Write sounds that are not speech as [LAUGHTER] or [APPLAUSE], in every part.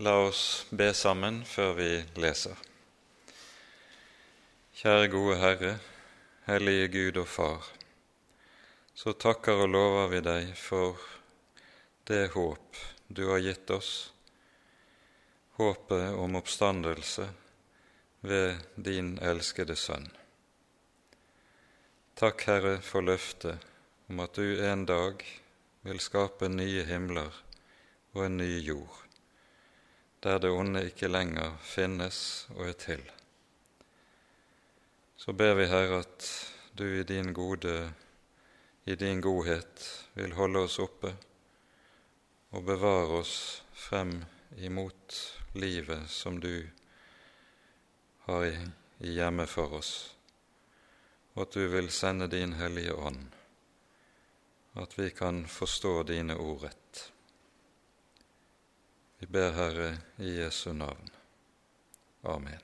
La oss be sammen før vi leser. Kjære gode Herre, Hellige Gud og Far. Så takker og lover vi deg for det håp du har gitt oss, håpet om oppstandelse ved din elskede Sønn. Takk, Herre, for løftet om at du en dag vil skape nye himler og en ny jord der det onde ikke lenger finnes og er til. Så ber vi, Herre, at du i din, gode, i din godhet vil holde oss oppe og bevare oss frem imot livet som du har i, hjemme for oss, og at du vil sende din Hellige Ånd, at vi kan forstå dine ord rett. Vi ber, Herre, i Jesu navn. Amen.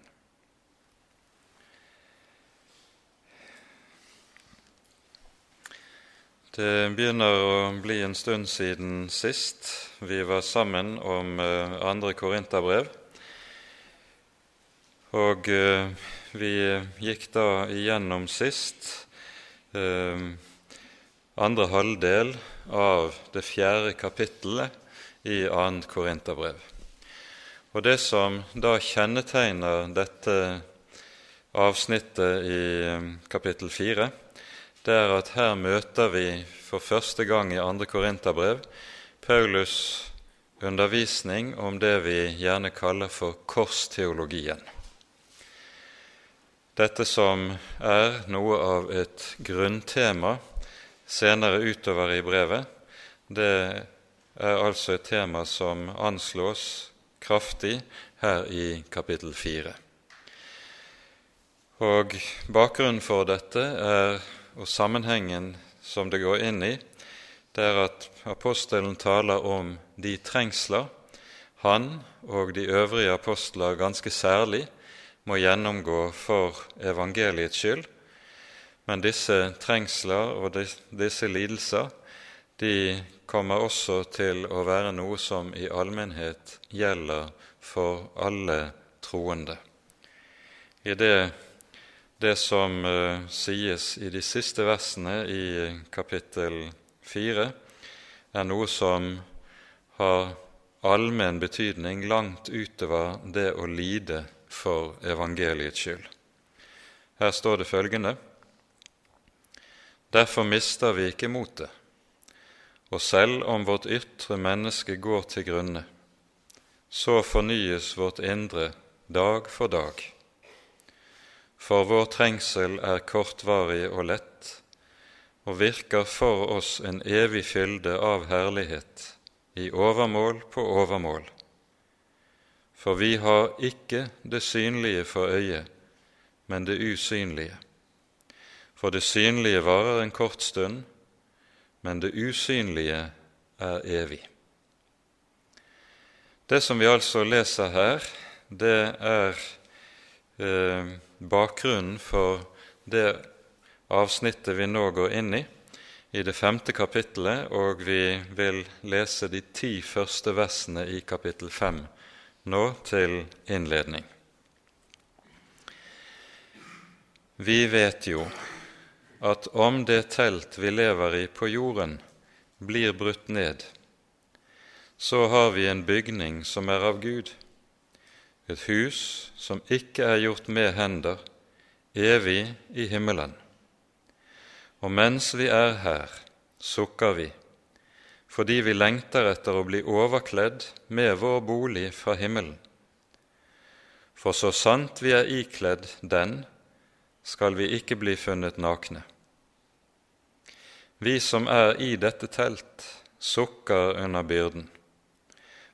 Det begynner å bli en stund siden sist vi var sammen om eh, andre Korinterbrev. Og eh, vi gikk da igjennom sist eh, andre halvdel av det fjerde kapittelet i 2. Korinterbrev. Og Det som da kjennetegner dette avsnittet i um, kapittel 4, det er at her møter vi for første gang i 2. Korinterbrev Paulus' undervisning om det vi gjerne kaller for korsteologien. Dette som er noe av et grunntema senere utover i brevet, det er altså et tema som anslås kraftig her i kapittel 4. Og Bakgrunnen for dette er, og sammenhengen som det går inn i, det er at apostelen taler om de trengsler han og de øvrige apostler ganske særlig må gjennomgå for evangeliets skyld. Men disse trengsler og disse lidelser de kommer også til å være noe som i allmennhet gjelder for alle troende. I det, det som uh, sies i de siste versene i kapittel 4, er noe som har allmenn betydning langt utover det å lide for evangeliets skyld. Her står det følgende.: Derfor mister vi ikke motet. Og selv om vårt ytre menneske går til grunne, så fornyes vårt indre dag for dag. For vår trengsel er kortvarig og lett, og virker for oss en evig fylde av herlighet, i overmål på overmål. For vi har ikke det synlige for øyet, men det usynlige. For det synlige varer en kort stund, men det usynlige er evig. Det som vi altså leser her, det er eh, bakgrunnen for det avsnittet vi nå går inn i, i det femte kapittelet, og vi vil lese de ti første versene i kapittel fem nå til innledning. Vi vet jo at om det telt vi lever i på jorden, blir brutt ned, så har vi en bygning som er av Gud, et hus som ikke er gjort med hender, evig i himmelen. Og mens vi er her, sukker vi, fordi vi lengter etter å bli overkledd med vår bolig fra himmelen. For så sant vi er ikledd den, skal vi ikke bli funnet nakne. Vi som er i dette telt, sukker under byrden,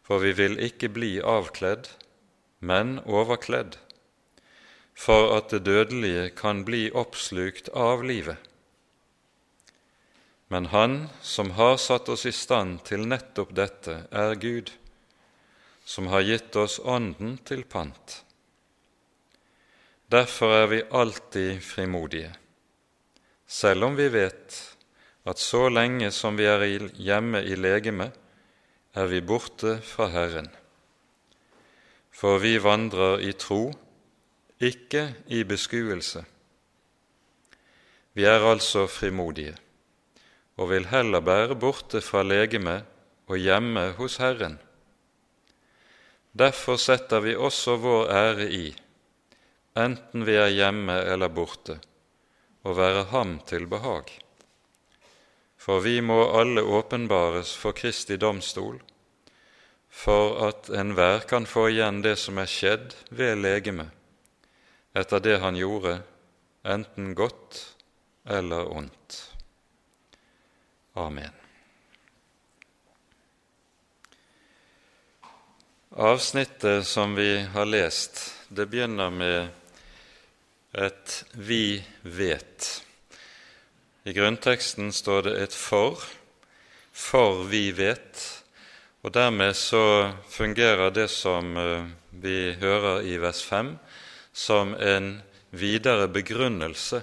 for vi vil ikke bli avkledd, men overkledd, for at det dødelige kan bli oppslukt av livet. Men Han som har satt oss i stand til nettopp dette, er Gud, som har gitt oss Ånden til pant. Derfor er vi alltid frimodige, selv om vi vet at så lenge som vi er hjemme i legemet, er vi borte fra Herren. for vi vandrer i tro, ikke i beskuelse. Vi er altså frimodige og vil heller bære borte fra legemet og hjemme hos Herren. Derfor setter vi også vår ære i, enten vi er hjemme eller borte, å være Ham til behag. For vi må alle åpenbares for Kristi domstol, for at enhver kan få igjen det som er skjedd ved legemet, etter det han gjorde, enten godt eller ondt. Amen. Avsnittet som vi har lest, det begynner med et 'vi vet'. I grunnteksten står det et 'for', for vi vet, og dermed så fungerer det som eh, vi hører i vers 5, som en videre begrunnelse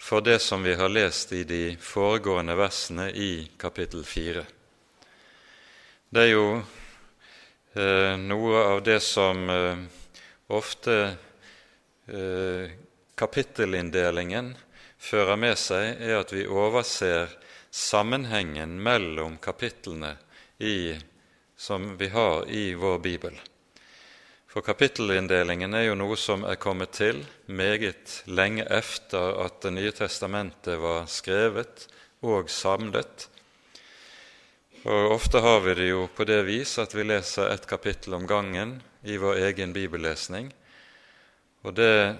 for det som vi har lest i de foregående versene i kapittel 4. Det er jo eh, noe av det som eh, ofte eh, kapittelinndelingen fører med seg, er at vi overser sammenhengen mellom kapitlene i, som vi har i vår bibel. For kapittelinndelingen er jo noe som er kommet til meget lenge efter at Det nye testamentet var skrevet og samlet. Og Ofte har vi det jo på det vis at vi leser et kapittel om gangen i vår egen bibellesning. Og det,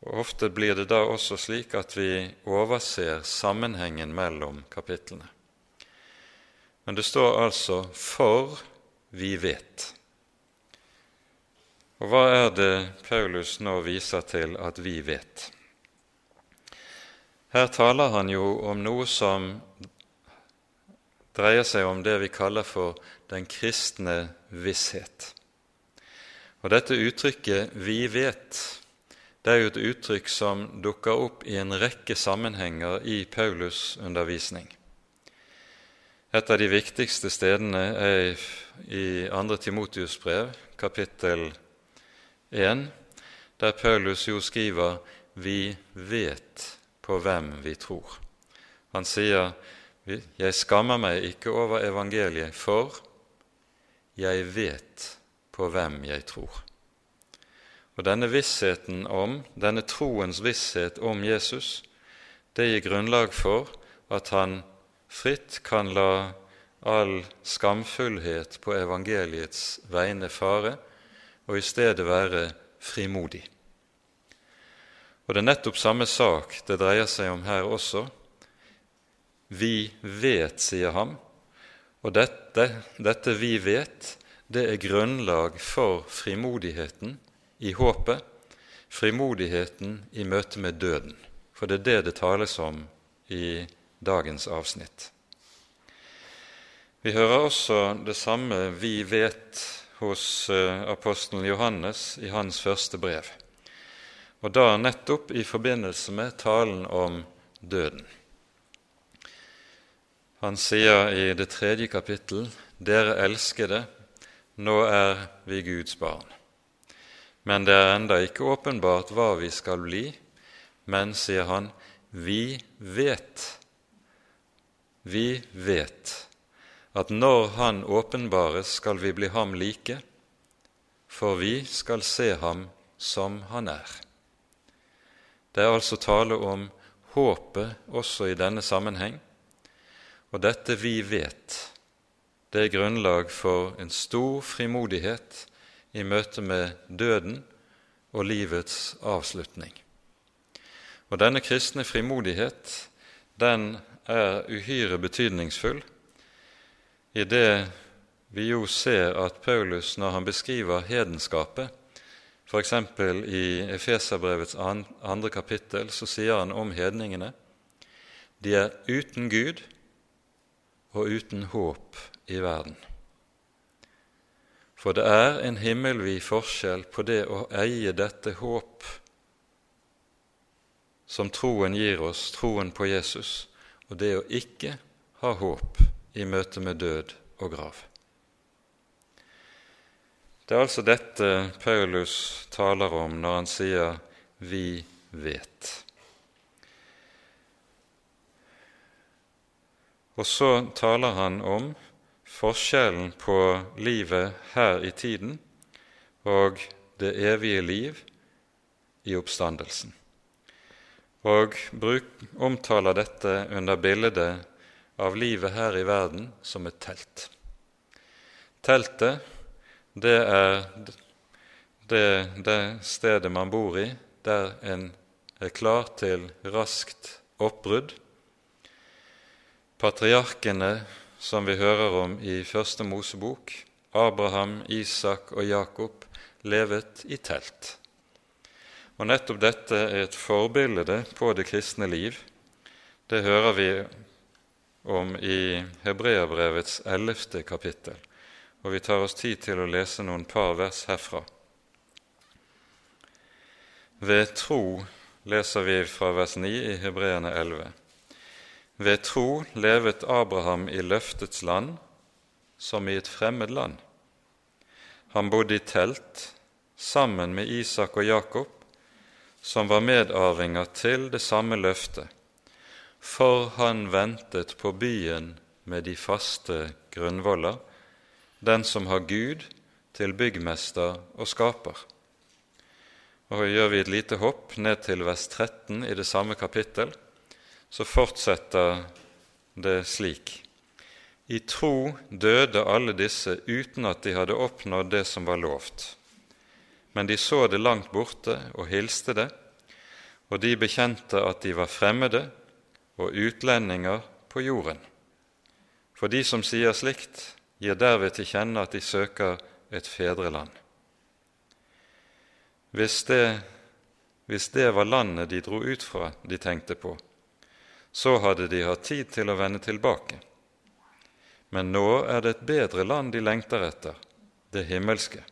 Ofte blir det da også slik at vi overser sammenhengen mellom kapitlene. Men det står altså 'for vi vet'. Og hva er det Paulus nå viser til at vi vet? Her taler han jo om noe som dreier seg om det vi kaller for den kristne visshet. Og dette uttrykket 'vi vet' det er jo et uttrykk som dukker opp i en rekke sammenhenger i Paulus' undervisning. Et av de viktigste stedene er i 2. Timotius brev, kapittel 1, der Paulus jo skriver 'Vi vet på hvem vi tror'. Han sier 'Jeg skammer meg ikke over evangeliet, for jeg vet på hvem jeg tror'. Og Denne vissheten om, denne troens visshet om Jesus, det gir grunnlag for at han fritt kan la all skamfullhet på evangeliets vegne fare, og i stedet være frimodig. Og Det er nettopp samme sak det dreier seg om her også. Vi vet, sier ham, og dette, dette vi vet, det er grunnlag for frimodigheten i håpet, frimodigheten i møte med døden. For det er det det tales om i dagens avsnitt. Vi hører også det samme 'vi vet' hos eh, apostelen Johannes i hans første brev, og da nettopp i forbindelse med talen om døden. Han sier i det tredje kapittel, 'Dere elskede, nå er vi Guds barn.' Men det er enda ikke åpenbart hva vi skal bli, men, sier han, vi vet, vi vet at når Han åpenbares, skal vi bli ham like, for vi skal se ham som han er. Det er altså tale om håpet også i denne sammenheng, og dette vi vet, det er grunnlag for en stor frimodighet i møte med døden og livets avslutning. Og denne kristne frimodighet, den er uhyre betydningsfull i det vi jo ser at Paulus, når han beskriver hedenskapet, f.eks. i Efeserbrevets andre kapittel, så sier han om hedningene de er uten Gud og uten håp i verden. For det er en himmelvid forskjell på det å eie dette håp som troen gir oss, troen på Jesus, og det å ikke ha håp i møte med død og grav. Det er altså dette Paulus taler om når han sier 'vi vet'. Og så taler han om forskjellen på livet her i tiden og det evige liv i oppstandelsen. Og bruk, omtaler dette under bildet av livet her i verden som et telt. Teltet, det er det, det stedet man bor i, der en er klar til raskt oppbrudd. Patriarkene som vi hører om i Første Mosebok, Abraham, Isak og Jakob, levet i telt. Og nettopp dette er et forbilde på det kristne liv. Det hører vi om i Hebreabrevets ellevte kapittel, og vi tar oss tid til å lese noen par vers herfra. Ved tro leser vi fra vers 9 i Hebreerne 11. Ved tro levet Abraham i løftets land som i et fremmed land. Han bodde i telt sammen med Isak og Jakob, som var medarvinger til det samme løftet, for han ventet på byen med de faste grunnvoller, den som har Gud til byggmester og skaper. Og Gjør vi et lite hopp ned til vers 13 i det samme kapittel, så fortsetter det slik. I tro døde alle disse uten at de hadde oppnådd det som var lovt. Men de så det langt borte og hilste det, og de bekjente at de var fremmede og utlendinger på jorden. For de som sier slikt, gir derved til kjenne at de søker et fedreland. Hvis det, hvis det var landet de dro ut fra de tenkte på, så hadde de hatt tid til å vende tilbake. Men nå er det et bedre land de lengter etter, det himmelske.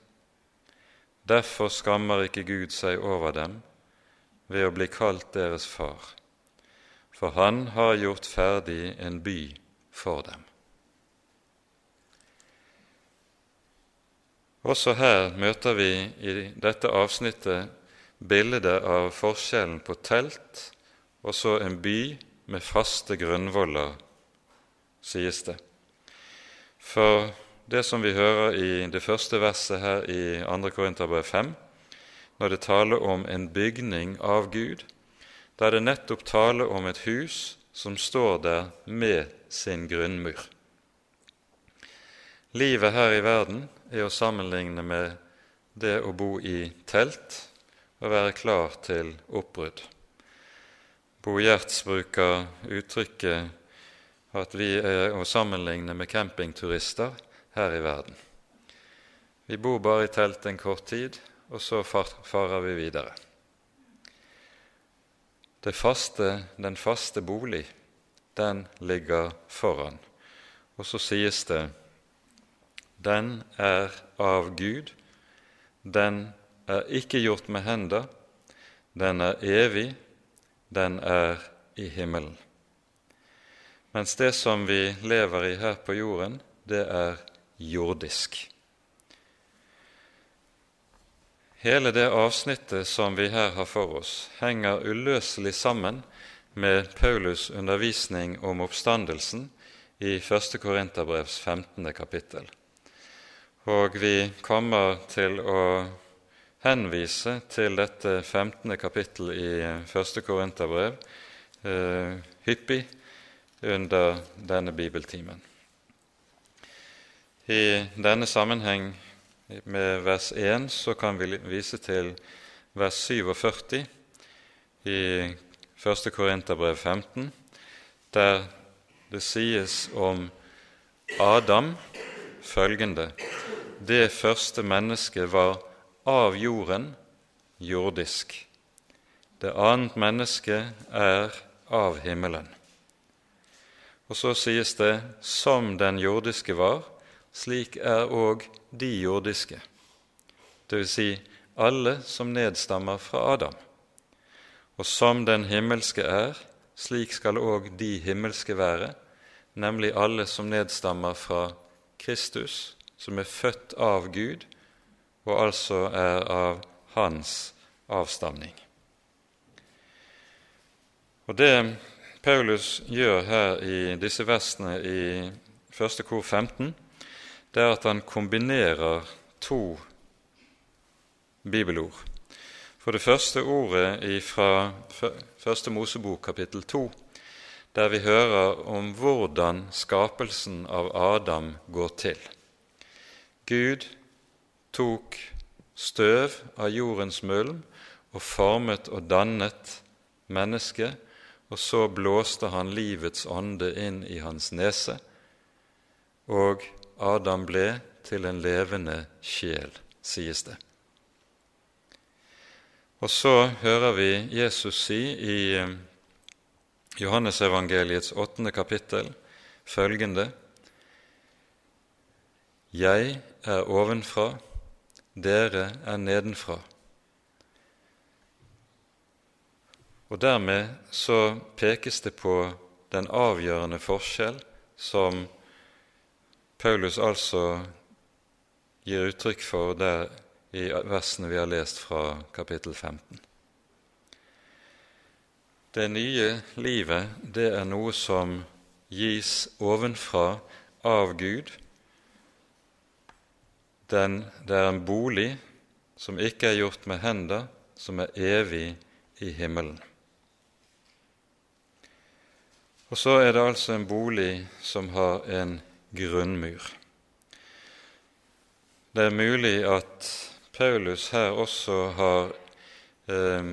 Derfor skammer ikke Gud seg over dem ved å bli kalt deres far, for han har gjort ferdig en by for dem. Også her møter vi i dette avsnittet bildet av forskjellen på telt og så en by med faste grunnvoller, sies det. For det som vi hører i det første verset her i 2. Korinterbrev 5, når det taler om en bygning av Gud, da er det nettopp tale om et hus som står der med sin grunnmur. Livet her i verden er å sammenligne med det å bo i telt og være klar til oppbrudd. Bo Gjerts bruker uttrykket at vi er å sammenligne med campingturister her i verden. Vi bor bare i telt en kort tid, og så farer vi videre. Faste, den faste bolig, den ligger foran. Og så sies det den er av Gud, den er ikke gjort med hender, den er evig, den er i himmelen. Mens det som vi lever i her på jorden, det er jordisk. Hele det avsnittet som vi her har for oss, henger uløselig sammen med Paulus' undervisning om oppstandelsen i 1. Korinterbrevs 15. kapittel. Og vi kommer til å henvise til dette 15. kapittel i 1. Korinterbrev eh, hyppig under denne bibeltimen. I denne sammenheng med vers 1 så kan vi vise til vers 47 i 1. Korinterbrev 15, der det sies om Adam følgende Det første mennesket var av jorden jordisk. Det annet menneske er av himmelen. Og så sies det som den jordiske var, slik er òg de jordiske, Det vil Si alle som nedstammer fra Adam. Og som den himmelske er, slik skal òg de himmelske være, nemlig alle som nedstammer fra Kristus, som er født av Gud og altså er av hans avstamning. Og Det Paulus gjør her i disse versene i første kor 15, det er at han kombinerer to bibelord. For det første ordet fra første Mosebok kapittel 2, der vi hører om hvordan skapelsen av Adam går til. Gud tok støv av jordens mulm og formet og dannet mennesket, og så blåste han livets ånde inn i hans nese, og Adam ble til en levende sjel, sies det. Og så hører vi Jesus si i eh, Johannesevangeliets åttende kapittel følgende Jeg er ovenfra, dere er nedenfra. Og Dermed så pekes det på den avgjørende forskjell som Paulus altså gir uttrykk for der i versene vi har lest fra kapittel 15. Det nye livet, det er noe som gis ovenfra av Gud. Den, det er en bolig som ikke er gjort med hender, som er evig i himmelen. Og så er det altså en bolig som har en grunnmur. Det er mulig at Paulus her også har eh,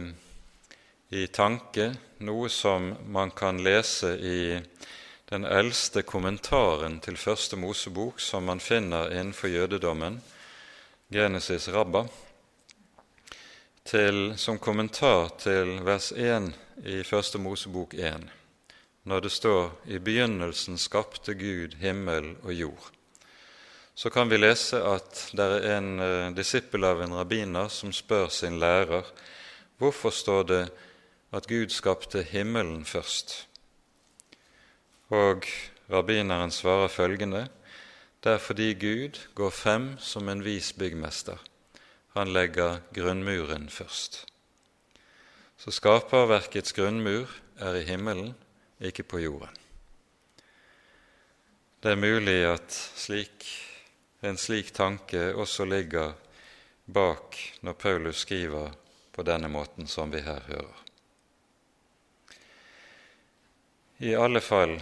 i tanke noe som man kan lese i den eldste kommentaren til Første Mosebok, som man finner innenfor jødedommen, Genesis Rabba, til, som kommentar til vers 1 i Første Mosebok 1 når det står 'I begynnelsen skapte Gud himmel og jord', så kan vi lese at det er en uh, disippel av en rabbiner som spør sin lærer hvorfor står det at Gud skapte himmelen først. Og rabbineren svarer følgende.: Det er fordi Gud går frem som en vis byggmester. Han legger grunnmuren først. Så skaperverkets grunnmur er i himmelen, ikke på jorden. Det er mulig at slik, en slik tanke også ligger bak når Paulus skriver på denne måten som vi her hører. I alle fall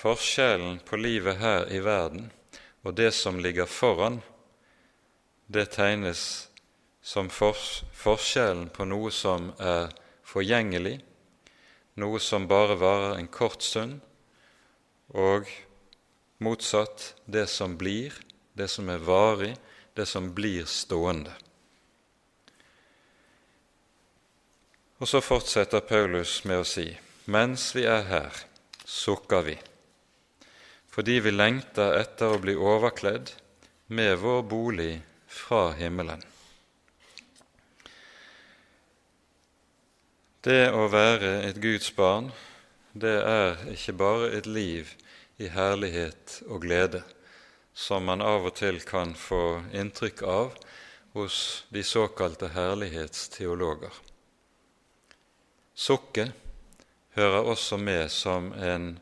forskjellen på livet her i verden og det som ligger foran, det tegnes som forskjellen på noe som er forgjengelig, noe som bare varer en kort stund, og motsatt det som blir, det som er varig, det som blir stående. Og så fortsetter Paulus med å si mens vi er her, sukker vi, fordi vi lengter etter å bli overkledd med vår bolig fra himmelen. Det å være et Guds barn, det er ikke bare et liv i herlighet og glede, som man av og til kan få inntrykk av hos de såkalte herlighetsteologer. Sukket hører også med som en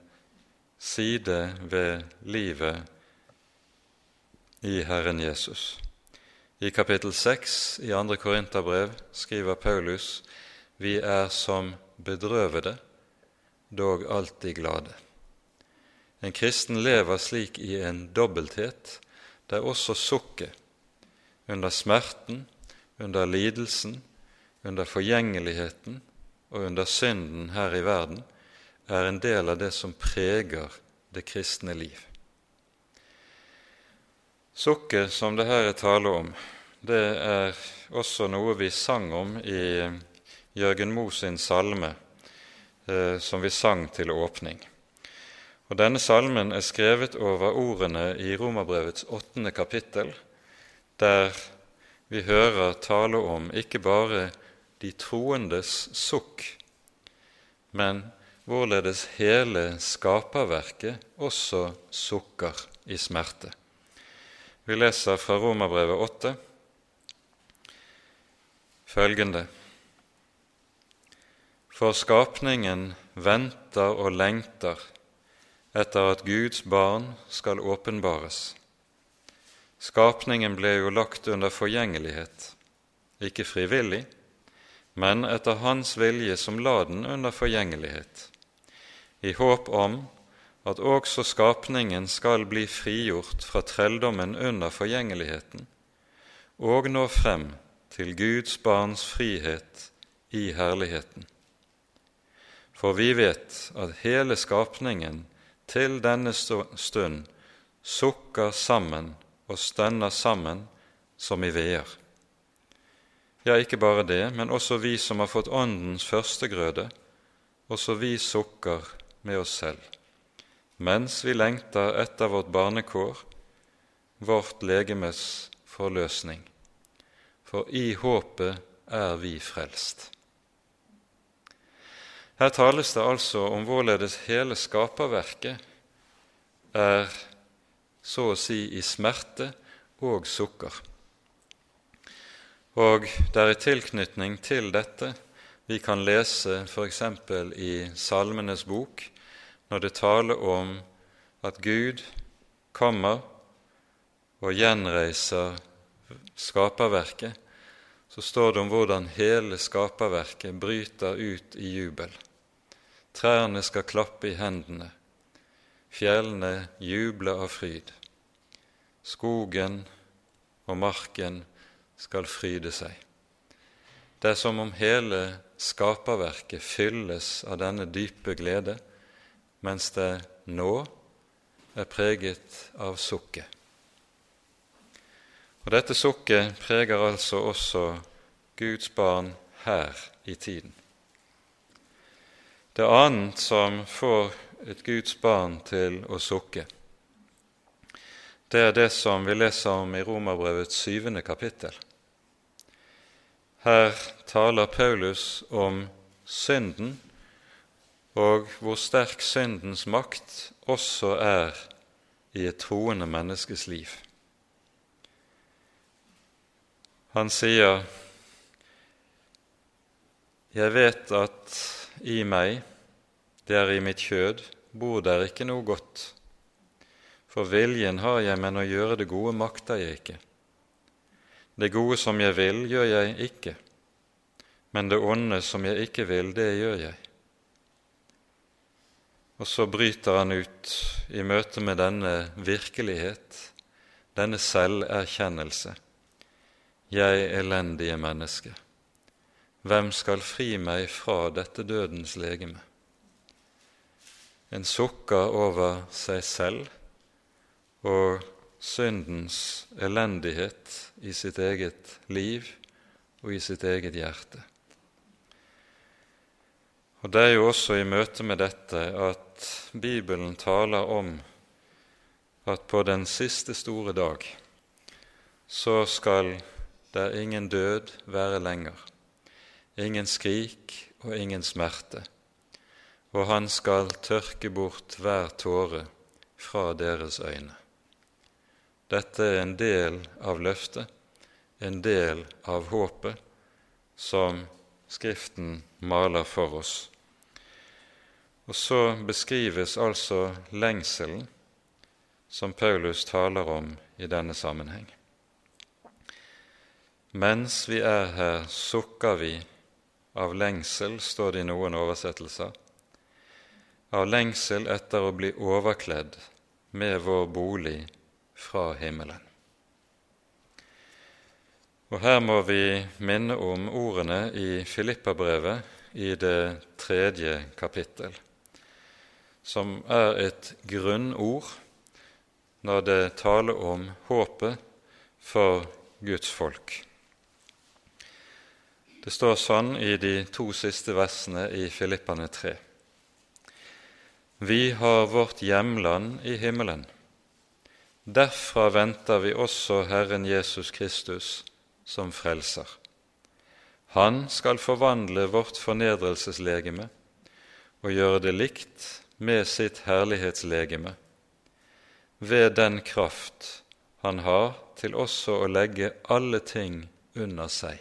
side ved livet i Herren Jesus. I kapittel 6 i 2. Korinterbrev skriver Paulus vi er som bedrøvede, dog alltid glade. En kristen lever slik i en dobbelthet, der også sukket under smerten, under lidelsen, under forgjengeligheten og under synden her i verden er en del av det som preger det kristne liv. Sukket som det her er tale om, det er også noe vi sang om i Jørgen Moe sin salme eh, som vi sang til åpning. Og Denne salmen er skrevet over ordene i Romerbrevets åttende kapittel, der vi hører tale om ikke bare de troendes sukk, men hvorledes hele skaperverket også sukker i smerte. Vi leser fra Romerbrevet 8 følgende For skapningen venter og lengter etter at Guds barn skal åpenbares. Skapningen ble jo lagt under forgjengelighet, ikke frivillig, men etter Hans vilje som la den under forgjengelighet, i håp om at også skapningen skal bli frigjort fra trelldommen under forgjengeligheten og nå frem til Guds barns frihet i herligheten. For vi vet at hele skapningen til denne stund sukker sammen og stønner sammen som i veer. Ja, ikke bare det, men også vi som har fått Åndens førstegrøde, også vi sukker med oss selv, mens vi lengter etter vårt barnekår, vårt legemes forløsning. For i håpet er vi frelst. Her tales det altså om hvorledes hele skaperverket er så å si i smerte og sukker. Og det er i tilknytning til dette vi kan lese f.eks. i Salmenes bok, når det taler om at Gud kommer og gjenreiser skaperverket, så står det om hvordan hele skaperverket bryter ut i jubel. Trærne skal klappe i hendene, fjellene jubler av fryd. Skogen og marken skal fryde seg. Det er som om hele skaperverket fylles av denne dype glede, mens det nå er preget av sukket. Og Dette sukket preger altså også Guds barn her i tiden. Det annet som får et Guds barn til å sukke, det er det som vi leser om i Romerbrevets syvende kapittel. Her taler Paulus om synden og hvor sterk syndens makt også er i et troende menneskes liv. Han sier, 'Jeg vet at i meg, det er i mitt kjød, bor der ikke noe godt. For viljen har jeg, men å gjøre det gode makter jeg ikke. Det gode som jeg vil, gjør jeg ikke, men det onde som jeg ikke vil, det gjør jeg. Og så bryter han ut i møte med denne virkelighet, denne selverkjennelse. Jeg elendige menneske. Hvem skal fri meg fra dette dødens legeme? En sukker over seg selv og syndens elendighet i sitt eget liv og i sitt eget hjerte. Og Det er jo også i møte med dette at Bibelen taler om at på den siste store dag så skal der ingen død være lenger ingen skrik og ingen smerte, og han skal tørke bort hver tåre fra deres øyne. Dette er en del av løftet, en del av håpet, som Skriften maler for oss. Og så beskrives altså lengselen som Paulus taler om i denne sammenheng. Mens vi er her, sukker vi av lengsel, står det i noen oversettelser, av lengsel etter å bli overkledd med vår bolig fra himmelen. Og Her må vi minne om ordene i Filippabrevet i det tredje kapittel, som er et grunnord når det taler om håpet for Guds folk. Det står sånn i de to siste versene i Filippane 3. Vi har vårt hjemland i himmelen. Derfra venter vi også Herren Jesus Kristus som frelser. Han skal forvandle vårt fornedrelseslegeme og gjøre det likt med sitt herlighetslegeme, ved den kraft han har til også å legge alle ting under seg.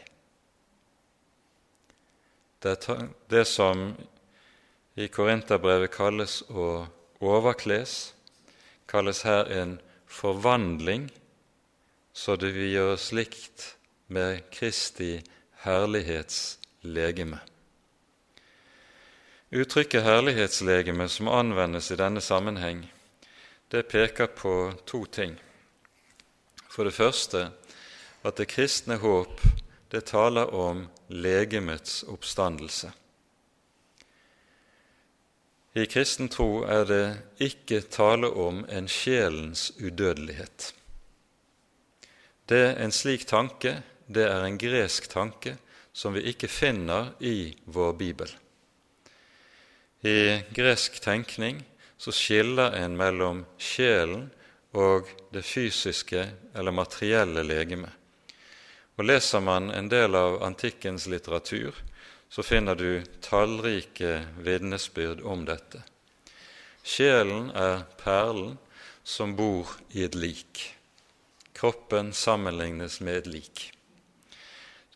Det, det som i Korinterbrevet kalles å overkles, kalles her en forvandling, så det vil gjøre slikt med Kristi herlighetslegeme. Uttrykket herlighetslegeme som anvendes i denne sammenheng, det peker på to ting. For det første at det kristne håp det taler om legemets oppstandelse. I kristen tro er det ikke tale om en sjelens udødelighet. Det er En slik tanke det er en gresk tanke som vi ikke finner i vår bibel. I gresk tenkning så skiller en mellom sjelen og det fysiske eller materielle legeme. Og Leser man en del av antikkens litteratur, så finner du tallrike vitnesbyrd om dette. Sjelen er perlen som bor i et lik. Kroppen sammenlignes med et lik.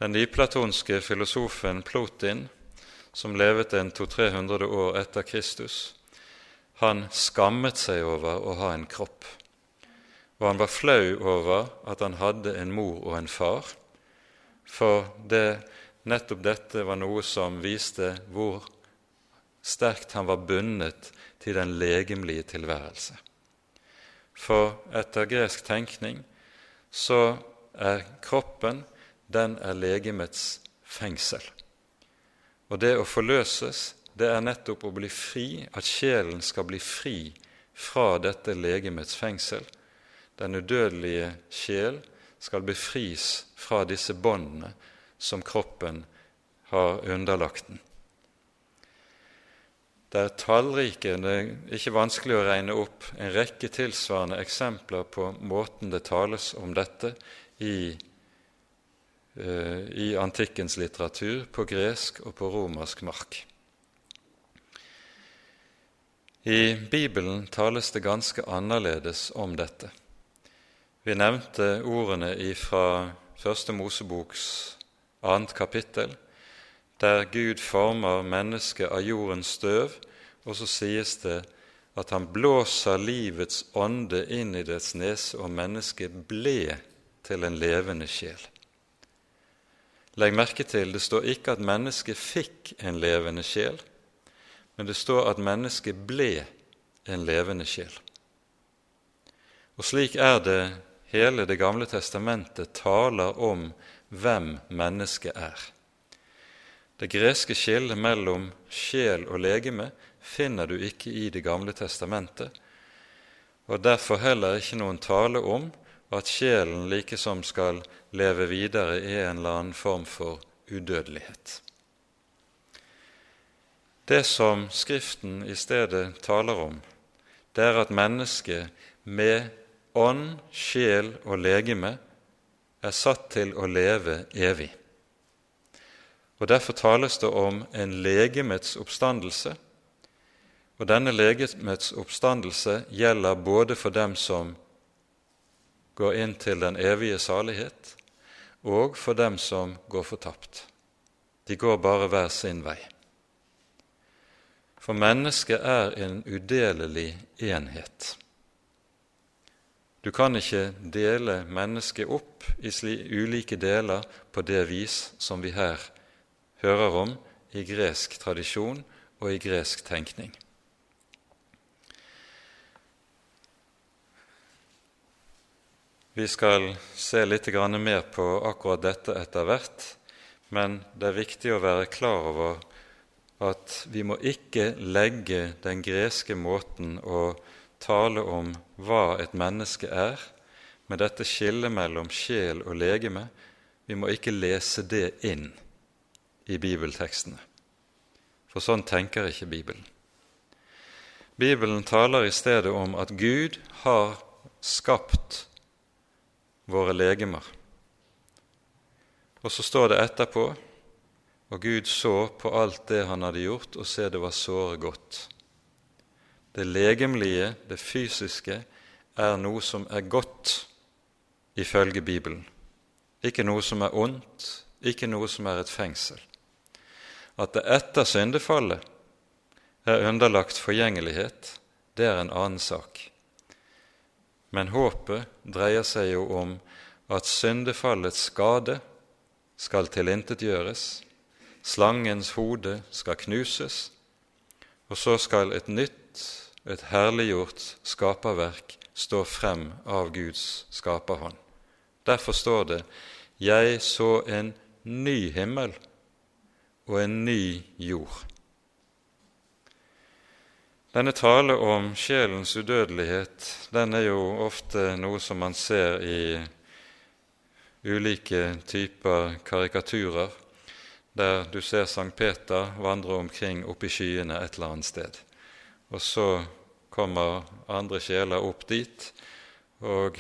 Den nyplatonske filosofen Plotin, som levet en 200-300 år etter Kristus, han skammet seg over å ha en kropp, og han var flau over at han hadde en mor og en far, for det, nettopp dette var noe som viste hvor sterkt han var bundet til den legemlige tilværelse. For etter gresk tenkning så er kroppen den er legemets fengsel. Og det å forløses, det er nettopp å bli fri, at sjelen skal bli fri fra dette legemets fengsel. Den udødelige sjel skal befris fra disse båndene som kroppen har underlagt den. Det er tallrike, det er ikke vanskelig å regne opp en rekke tilsvarende eksempler på måten det tales om dette i uh, i antikkens litteratur på gresk og på romersk mark. I Bibelen tales det ganske annerledes om dette. Vi nevnte ordene fra Første Moseboks annet kapittel, der Gud former mennesket av jordens støv, og så sies det at han blåser livets ånde inn i dets nese, og mennesket ble til en levende sjel. Legg merke til det står ikke at mennesket fikk en levende sjel, men det står at mennesket ble en levende sjel. Og slik er det hele Det gamle testamentet taler om hvem mennesket er. Det greske skillet mellom sjel og legeme finner du ikke i Det gamle testamentet, og derfor heller ikke noen tale om at sjelen likesom skal leve videre i en eller annen form for udødelighet. Det som Skriften i stedet taler om, det er at mennesket med ånd, sjel og legeme er satt til å leve evig. Og Derfor tales det om en legemets oppstandelse. Og denne legemets oppstandelse gjelder både for dem som går inn til den evige salighet, og for dem som går fortapt. De går bare hver sin vei. For mennesket er en udelelig enhet. Du kan ikke dele mennesket opp i ulike deler på det vis som vi her hører om i gresk tradisjon og i gresk tenkning. Vi skal se litt mer på akkurat dette etter hvert, men det er viktig å være klar over at vi må ikke legge den greske måten å tale om hva et menneske er, med dette skillet mellom sjel og legeme, vi må ikke lese det inn i bibeltekstene. For sånn tenker ikke Bibelen. Bibelen taler i stedet om at Gud har skapt våre legemer. Og så står det etterpå og Gud så på alt det han hadde gjort, og se det var såre godt. Det legemlige, det fysiske, er noe som er godt, ifølge Bibelen. Ikke noe som er ondt, ikke noe som er et fengsel. At det etter syndefallet er underlagt forgjengelighet, det er en annen sak. Men håpet dreier seg jo om at syndefallets skade skal tilintetgjøres, slangens hode skal knuses, og så skal et nytt, et herliggjort skaperverk står frem av Guds skaperhånd. Derfor står det:" Jeg så en ny himmel og en ny jord. Denne tale om sjelens udødelighet den er jo ofte noe som man ser i ulike typer karikaturer, der du ser Sankt Peter vandre omkring oppe i skyene et eller annet sted. Og så kommer andre sjeler opp dit og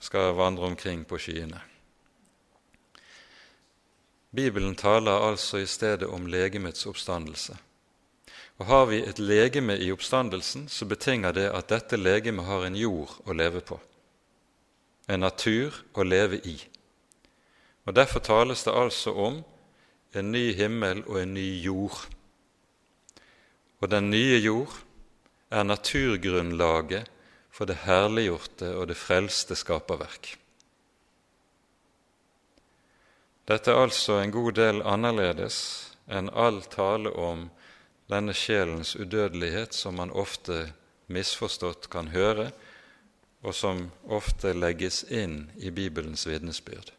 skal vandre omkring på skyene. Bibelen taler altså i stedet om legemets oppstandelse. Og Har vi et legeme i oppstandelsen, så betinger det at dette legemet har en jord å leve på en natur å leve i. Og Derfor tales det altså om en ny himmel og en ny jord. Og den nye jord er naturgrunnlaget for det herliggjorte og det frelste skaperverk. Dette er altså en god del annerledes enn all tale om denne sjelens udødelighet som man ofte misforstått kan høre, og som ofte legges inn i Bibelens vitnesbyrd.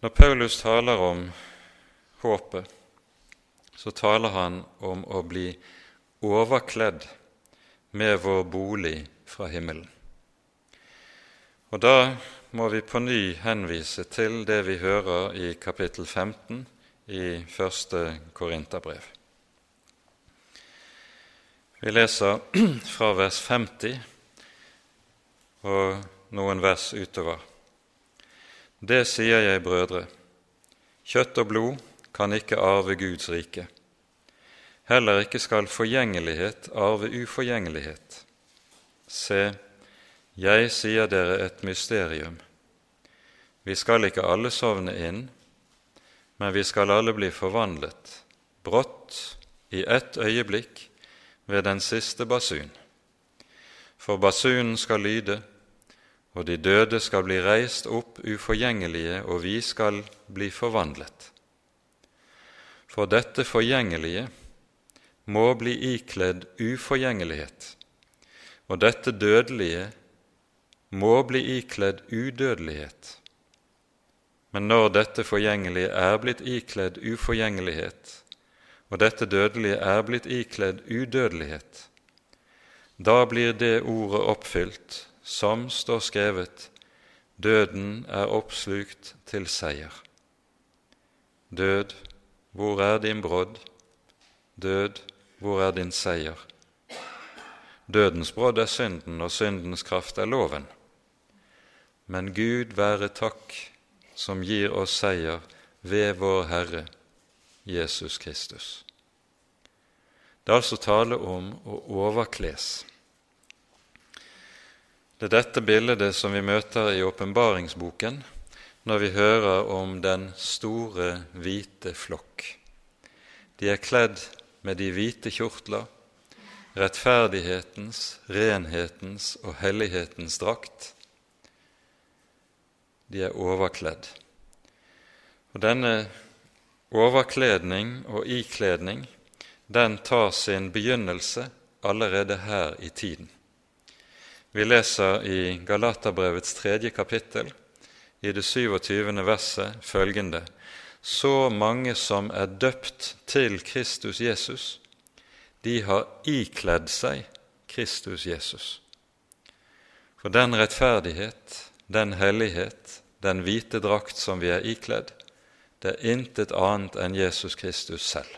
Når Paulus taler om håpet, så taler han om å bli overkledd med vår bolig fra himmelen. Og Da må vi på ny henvise til det vi hører i kapittel 15 i første Korinterbrev. Vi leser [CLEARS THROAT] fra vers 50 og noen vers utover. Det sier jeg, brødre, kjøtt og blod kan ikke arve Guds rike. Heller ikke skal forgjengelighet arve uforgjengelighet. Se, jeg sier dere et mysterium. Vi skal ikke alle sovne inn, men vi skal alle bli forvandlet, brått, i ett øyeblikk, ved den siste basun. For basunen skal lyde, og de døde skal bli reist opp uforgjengelige, og vi skal bli forvandlet. For dette forgjengelige må bli ikledd uforgjengelighet, og dette dødelige må bli ikledd udødelighet. Men når dette forgjengelige er blitt ikledd uforgjengelighet, og dette dødelige er blitt ikledd udødelighet, da blir det ordet oppfylt som står skrevet, døden er oppslukt til seier. Død, hvor er din brodd? Død, hvor er din seier? Dødens brodd er synden, og syndens kraft er loven. Men Gud være takk som gir oss seier ved vår Herre Jesus Kristus. Det er altså tale om å overkles. Det er dette bildet som vi møter i åpenbaringsboken når vi hører om den store, hvite flokk. De er kledd med de hvite kjortler, rettferdighetens, renhetens og hellighetens drakt. De er overkledd. Og denne Overkledning og ikledning den tar sin begynnelse allerede her i tiden. Vi leser i Galaterbrevets tredje kapittel, i det 27. verset, følgende Så mange som er døpt til Kristus Jesus, de har ikledd seg Kristus Jesus. For den rettferdighet, den hellighet, den hvite drakt som vi er ikledd, det er intet annet enn Jesus Kristus selv.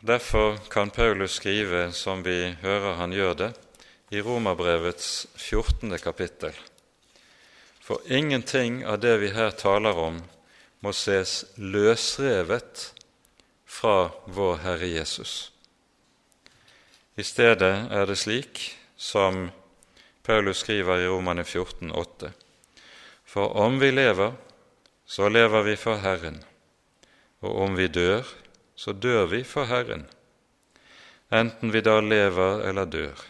Derfor kan Paulus skrive, som vi hører han gjør det, i Romerbrevets 14. kapittel. For ingenting av det vi her taler om, må ses løsrevet fra vår Herre Jesus. I stedet er det slik som Paulus skriver i Romane 14, 14,8.: For om vi lever, så lever vi for Herren, og om vi dør, så dør vi for Herren. Enten vi da lever eller dør,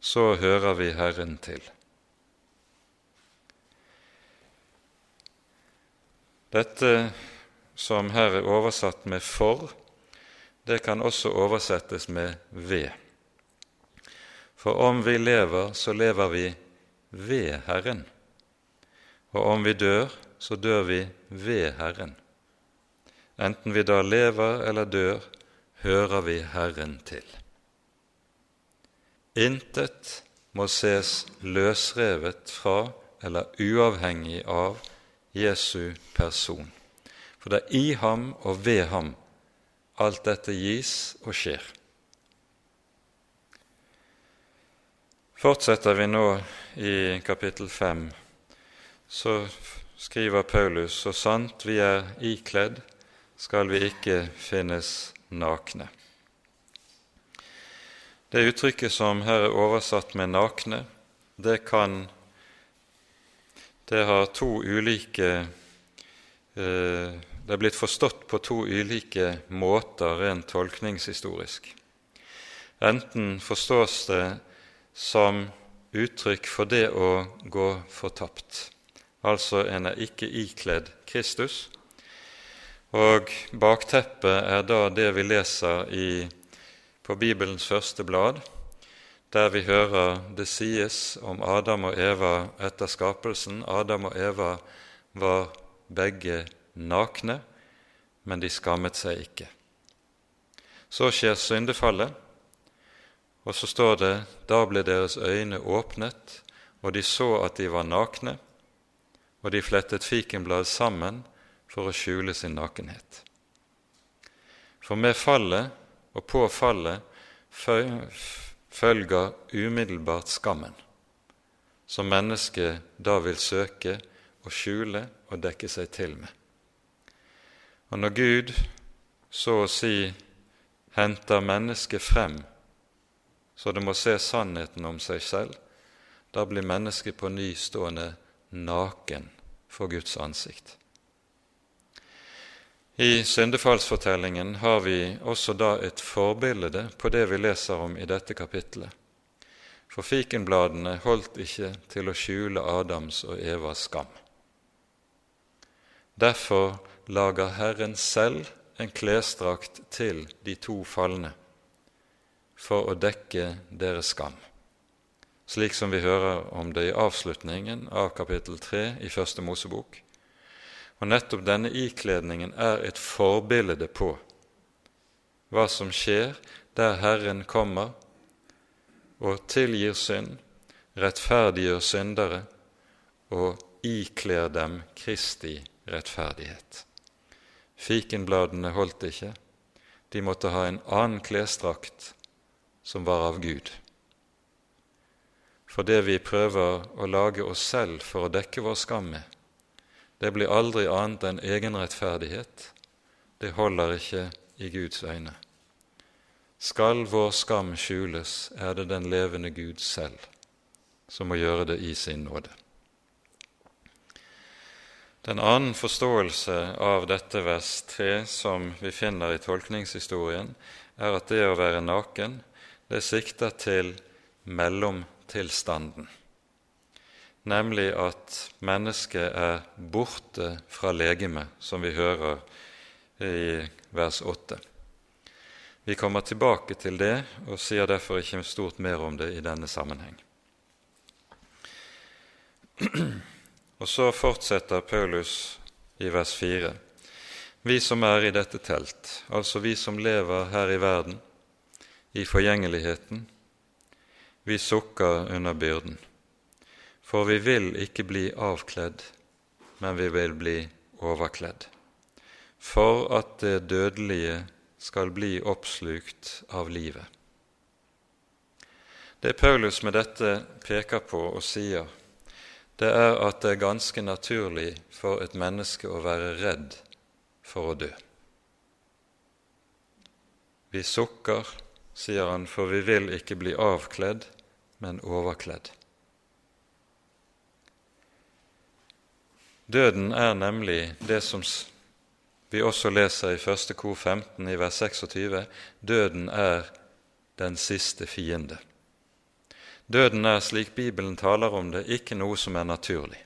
så hører vi Herren til. Dette som her er oversatt med 'for', det kan også oversettes med 'ved'. For om vi lever, så lever vi ved Herren, og om vi dør, så dør vi ved Herren. Enten vi da lever eller dør, hører vi Herren til. Intet må ses løsrevet fra eller uavhengig av Jesu person, for det er i ham og ved ham alt dette gis og skjer. Fortsetter vi nå i kapittel 5, så skriver Paulus så sant vi er ikledd, skal vi ikke finnes nakne. Det uttrykket som her er oversatt med 'nakne', det kan Det har to ulike eh, Det er blitt forstått på to ulike måter rent tolkningshistorisk. Enten forstås det som uttrykk for det å gå fortapt, altså en er ikke ikledd Kristus, og bakteppet er da det vi leser i, på Bibelens første blad, der vi hører det sies om Adam og Eva etter skapelsen. Adam og Eva var begge nakne, men de skammet seg ikke. Så skjer syndefallet, og så står det da ble deres øyne åpnet, og de så at de var nakne, og de flettet fikenblad sammen for å skjule sin nakenhet. For med fallet og på fallet følger umiddelbart skammen, som mennesket da vil søke å skjule og dekke seg til med. Og når Gud så å si henter mennesket frem så det må se sannheten om seg selv, da blir mennesket på ny stående naken for Guds ansikt. I syndefallsfortellingen har vi også da et forbilde på det vi leser om i dette kapittelet. For fikenbladene holdt ikke til å skjule Adams og Evas skam. Derfor lager Herren selv en klesdrakt til de to falne for å dekke deres skam, slik som vi hører om det i avslutningen av kapittel 3 i Første Mosebok og nettopp denne ikledningen er et forbilde på hva som skjer der Herren kommer og tilgir synd, rettferdiggjør syndere og ikler dem Kristi rettferdighet. Fikenbladene holdt ikke, de måtte ha en annen klesdrakt som var av Gud. For det vi prøver å lage oss selv for å dekke vår skam med, det blir aldri annet enn egenrettferdighet. Det holder ikke i Guds øyne. Skal vår skam skjules, er det den levende Gud selv som må gjøre det i sin nåde. Den annen forståelse av dette vers 3 som vi finner i tolkningshistorien, er at det å være naken, det sikter til mellomtilstanden nemlig at mennesket er borte fra legemet, som vi hører i vers 8. Vi kommer tilbake til det og sier derfor ikke stort mer om det i denne sammenheng. Og så fortsetter Paulus i vers 4. Vi som er i dette telt, altså vi som lever her i verden, i forgjengeligheten, vi sukker under byrden. For vi vil ikke bli avkledd, men vi vil bli overkledd, for at det dødelige skal bli oppslukt av livet. Det Paulus med dette peker på og sier, det er at det er ganske naturlig for et menneske å være redd for å dø. Vi sukker sier han, for vi vil ikke bli avkledd, men overkledd. Døden er nemlig det som vi også leser i 1. kor 15 i vers 26. Døden er den siste fiende. Døden er, slik Bibelen taler om det, ikke noe som er naturlig,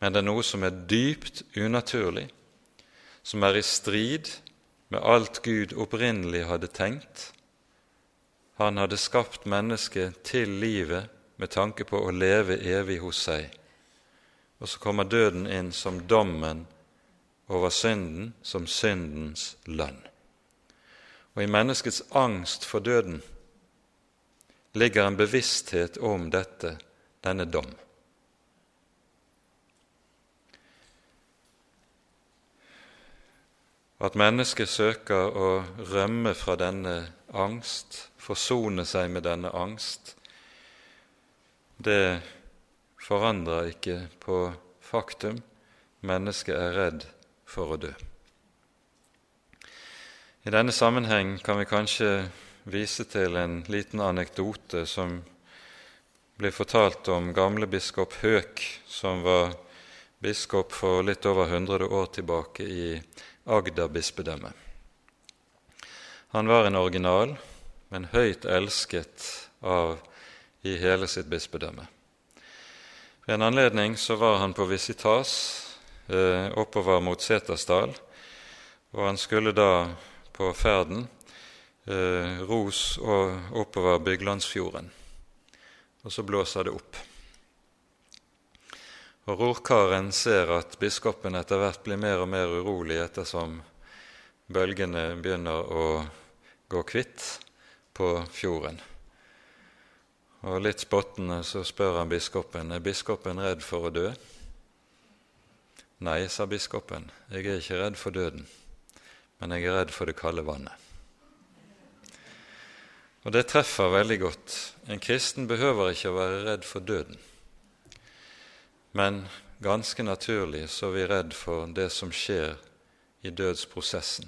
men det er noe som er dypt unaturlig, som er i strid med alt Gud opprinnelig hadde tenkt. Han hadde skapt mennesket til livet med tanke på å leve evig hos seg og så kommer døden inn som dommen over synden, som syndens lønn. Og i menneskets angst for døden ligger en bevissthet om dette, denne dom. At mennesket søker å rømme fra denne angst, forsone seg med denne angst, det forandrer ikke på faktum mennesket er redd for å dø. I denne sammenheng kan vi kanskje vise til en liten anekdote som blir fortalt om gamle biskop Høek, som var biskop for litt over 100 år tilbake i Agder bispedømme. Han var en original, men høyt elsket av i hele sitt bispedømme. Ved en anledning så var han på visitas eh, oppover mot Setersdal, og han skulle da på ferden eh, ros og oppover Byglandsfjorden. Og så blåser det opp. Og Rorkaren ser at biskopen etter hvert blir mer og mer urolig ettersom bølgene begynner å gå kvitt på fjorden. Og litt spottende så spør han biskopen er biskopen redd for å dø. Nei, sa biskopen, jeg er ikke redd for døden, men jeg er redd for det kalde vannet. Og det treffer veldig godt. En kristen behøver ikke å være redd for døden. Men ganske naturlig så er vi redd for det som skjer i dødsprosessen.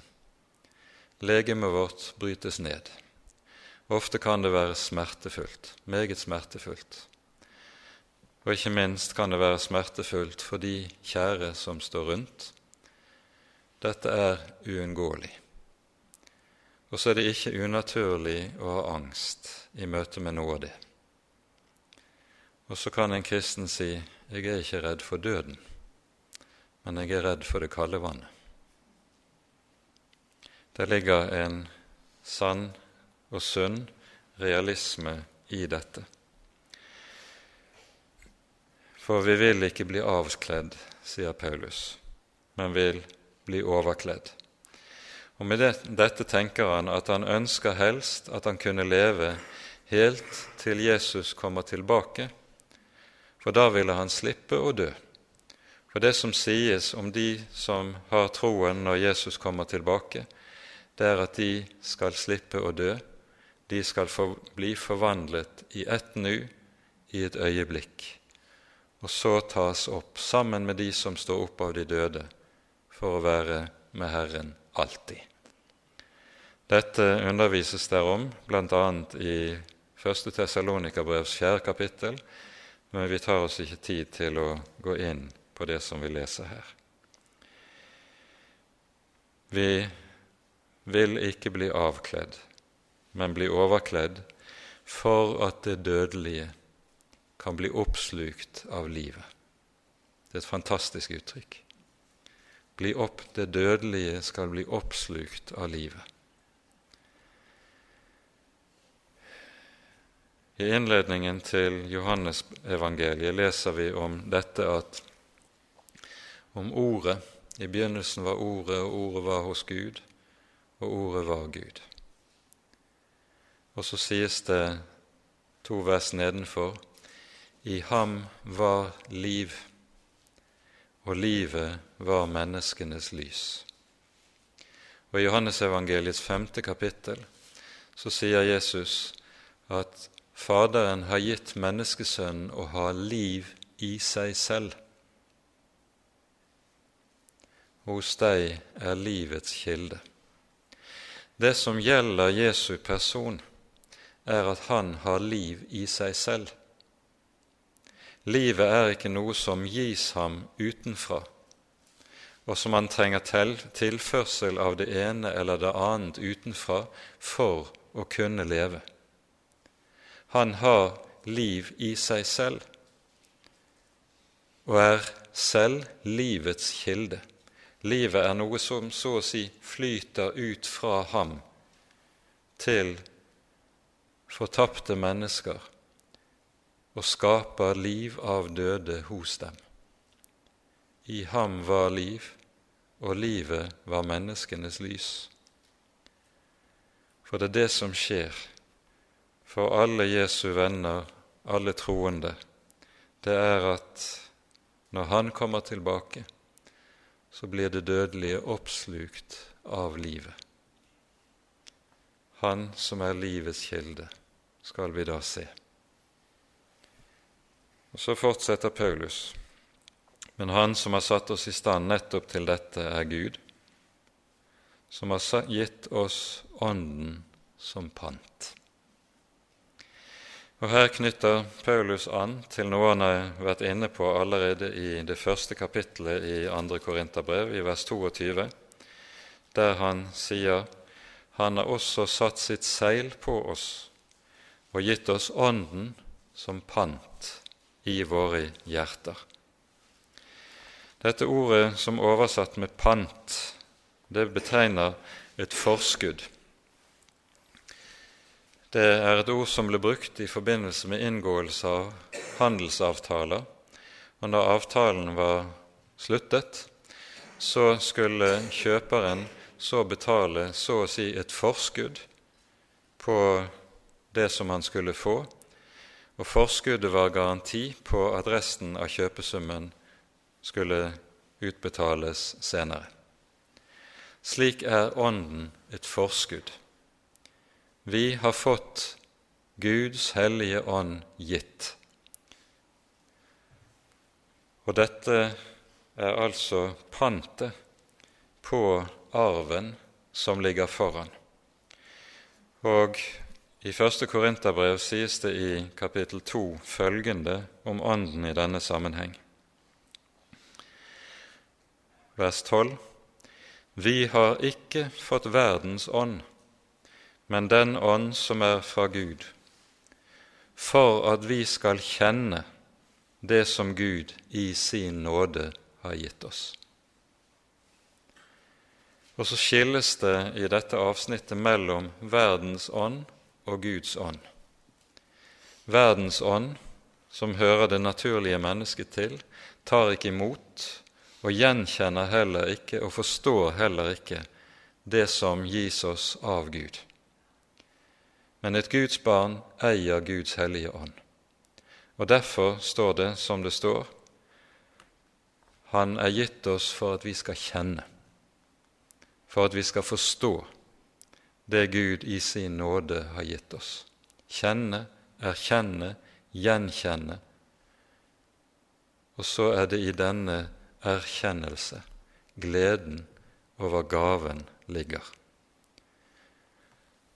Legemet vårt brytes ned. Ofte kan det være smertefullt, meget smertefullt. Og ikke minst kan det være smertefullt for de kjære som står rundt. Dette er uunngåelig. Og så er det ikke unaturlig å ha angst i møte med noe av det. Og så kan en kristen si 'Jeg er ikke redd for døden, men jeg er redd for det kalde vannet'. Det ligger en sann og sunn realisme i dette. For vi vil ikke bli avkledd, sier Paulus, men vil bli overkledd. Og Med det, dette tenker han at han ønsker helst at han kunne leve helt til Jesus kommer tilbake, for da ville han slippe å dø. For det som sies om de som har troen når Jesus kommer tilbake, det er at de skal slippe å dø de skal for, bli forvandlet i ett nu, i et øyeblikk, og så tas opp sammen med de som står opp av de døde, for å være med Herren alltid. Dette undervises derom bl.a. i 1. Tessalonikerbrevs fjerde kapittel, men vi tar oss ikke tid til å gå inn på det som vi leser her. Vi vil ikke bli avkledd men bli overkledd for at det dødelige kan bli oppslukt av livet. Det er et fantastisk uttrykk. Opp, det dødelige skal bli oppslukt av livet. I innledningen til Johannesevangeliet leser vi om dette at om Ordet I begynnelsen var Ordet, og Ordet var hos Gud, og Ordet var Gud. Og så sies det to vers nedenfor I ham var liv, og livet var menneskenes lys. Og I Johannesevangeliets femte kapittel så sier Jesus at Faderen har gitt menneskesønnen å ha liv i seg selv. Hos deg er livets kilde. Det som gjelder Jesu person, er at han har liv i seg selv. Livet er ikke noe som gis ham utenfra, og som han trenger til, tilførsel av det ene eller det annet utenfra for å kunne leve. Han har liv i seg selv og er selv livets kilde. Livet er noe som så å si flyter ut fra ham til fortapte mennesker og skaper liv av døde hos dem. I ham var liv, og livet var menneskenes lys. For det er det som skjer for alle Jesu venner, alle troende, det er at når Han kommer tilbake, så blir det dødelige oppslukt av livet. Han som er livets kilde, skal vi da se. Og Så fortsetter Paulus. Men Han som har satt oss i stand nettopp til dette, er Gud, som har gitt oss Ånden som pant. Og Her knytter Paulus an til noe han har vært inne på allerede i det første kapittelet i 2. Korinterbrev, i vers 22, der han sier han har også satt sitt seil på oss og gitt oss Ånden som pant i våre hjerter. Dette ordet som oversatt med pant, det betegner et forskudd. Det er et ord som ble brukt i forbindelse med inngåelse av handelsavtaler. Og da avtalen var sluttet, så skulle kjøperen så betale så å si et forskudd på det som han skulle få, og forskuddet var garanti på at resten av kjøpesummen skulle utbetales senere. Slik er Ånden et forskudd. Vi har fått Guds hellige ånd gitt. Og dette er altså pantet på arven som ligger foran. Og i første Korinterbrev sies det i kapittel 2 følgende om Ånden i denne sammenheng. Vers 12.: Vi har ikke fått verdens ånd, men den ånd som er fra Gud, for at vi skal kjenne det som Gud i sin nåde har gitt oss. Og så skilles det i dette avsnittet mellom verdens ånd og Guds ånd. Verdens ånd, som hører det naturlige mennesket til, tar ikke imot og gjenkjenner heller ikke og forstår heller ikke det som gis oss av Gud men et Guds barn eier Guds hellige ånd. Og derfor står det som det står, Han er gitt oss for at vi skal kjenne, for at vi skal forstå det Gud i sin nåde har gitt oss. Kjenne, erkjenne, gjenkjenne. Og så er det i denne erkjennelse gleden over gaven ligger.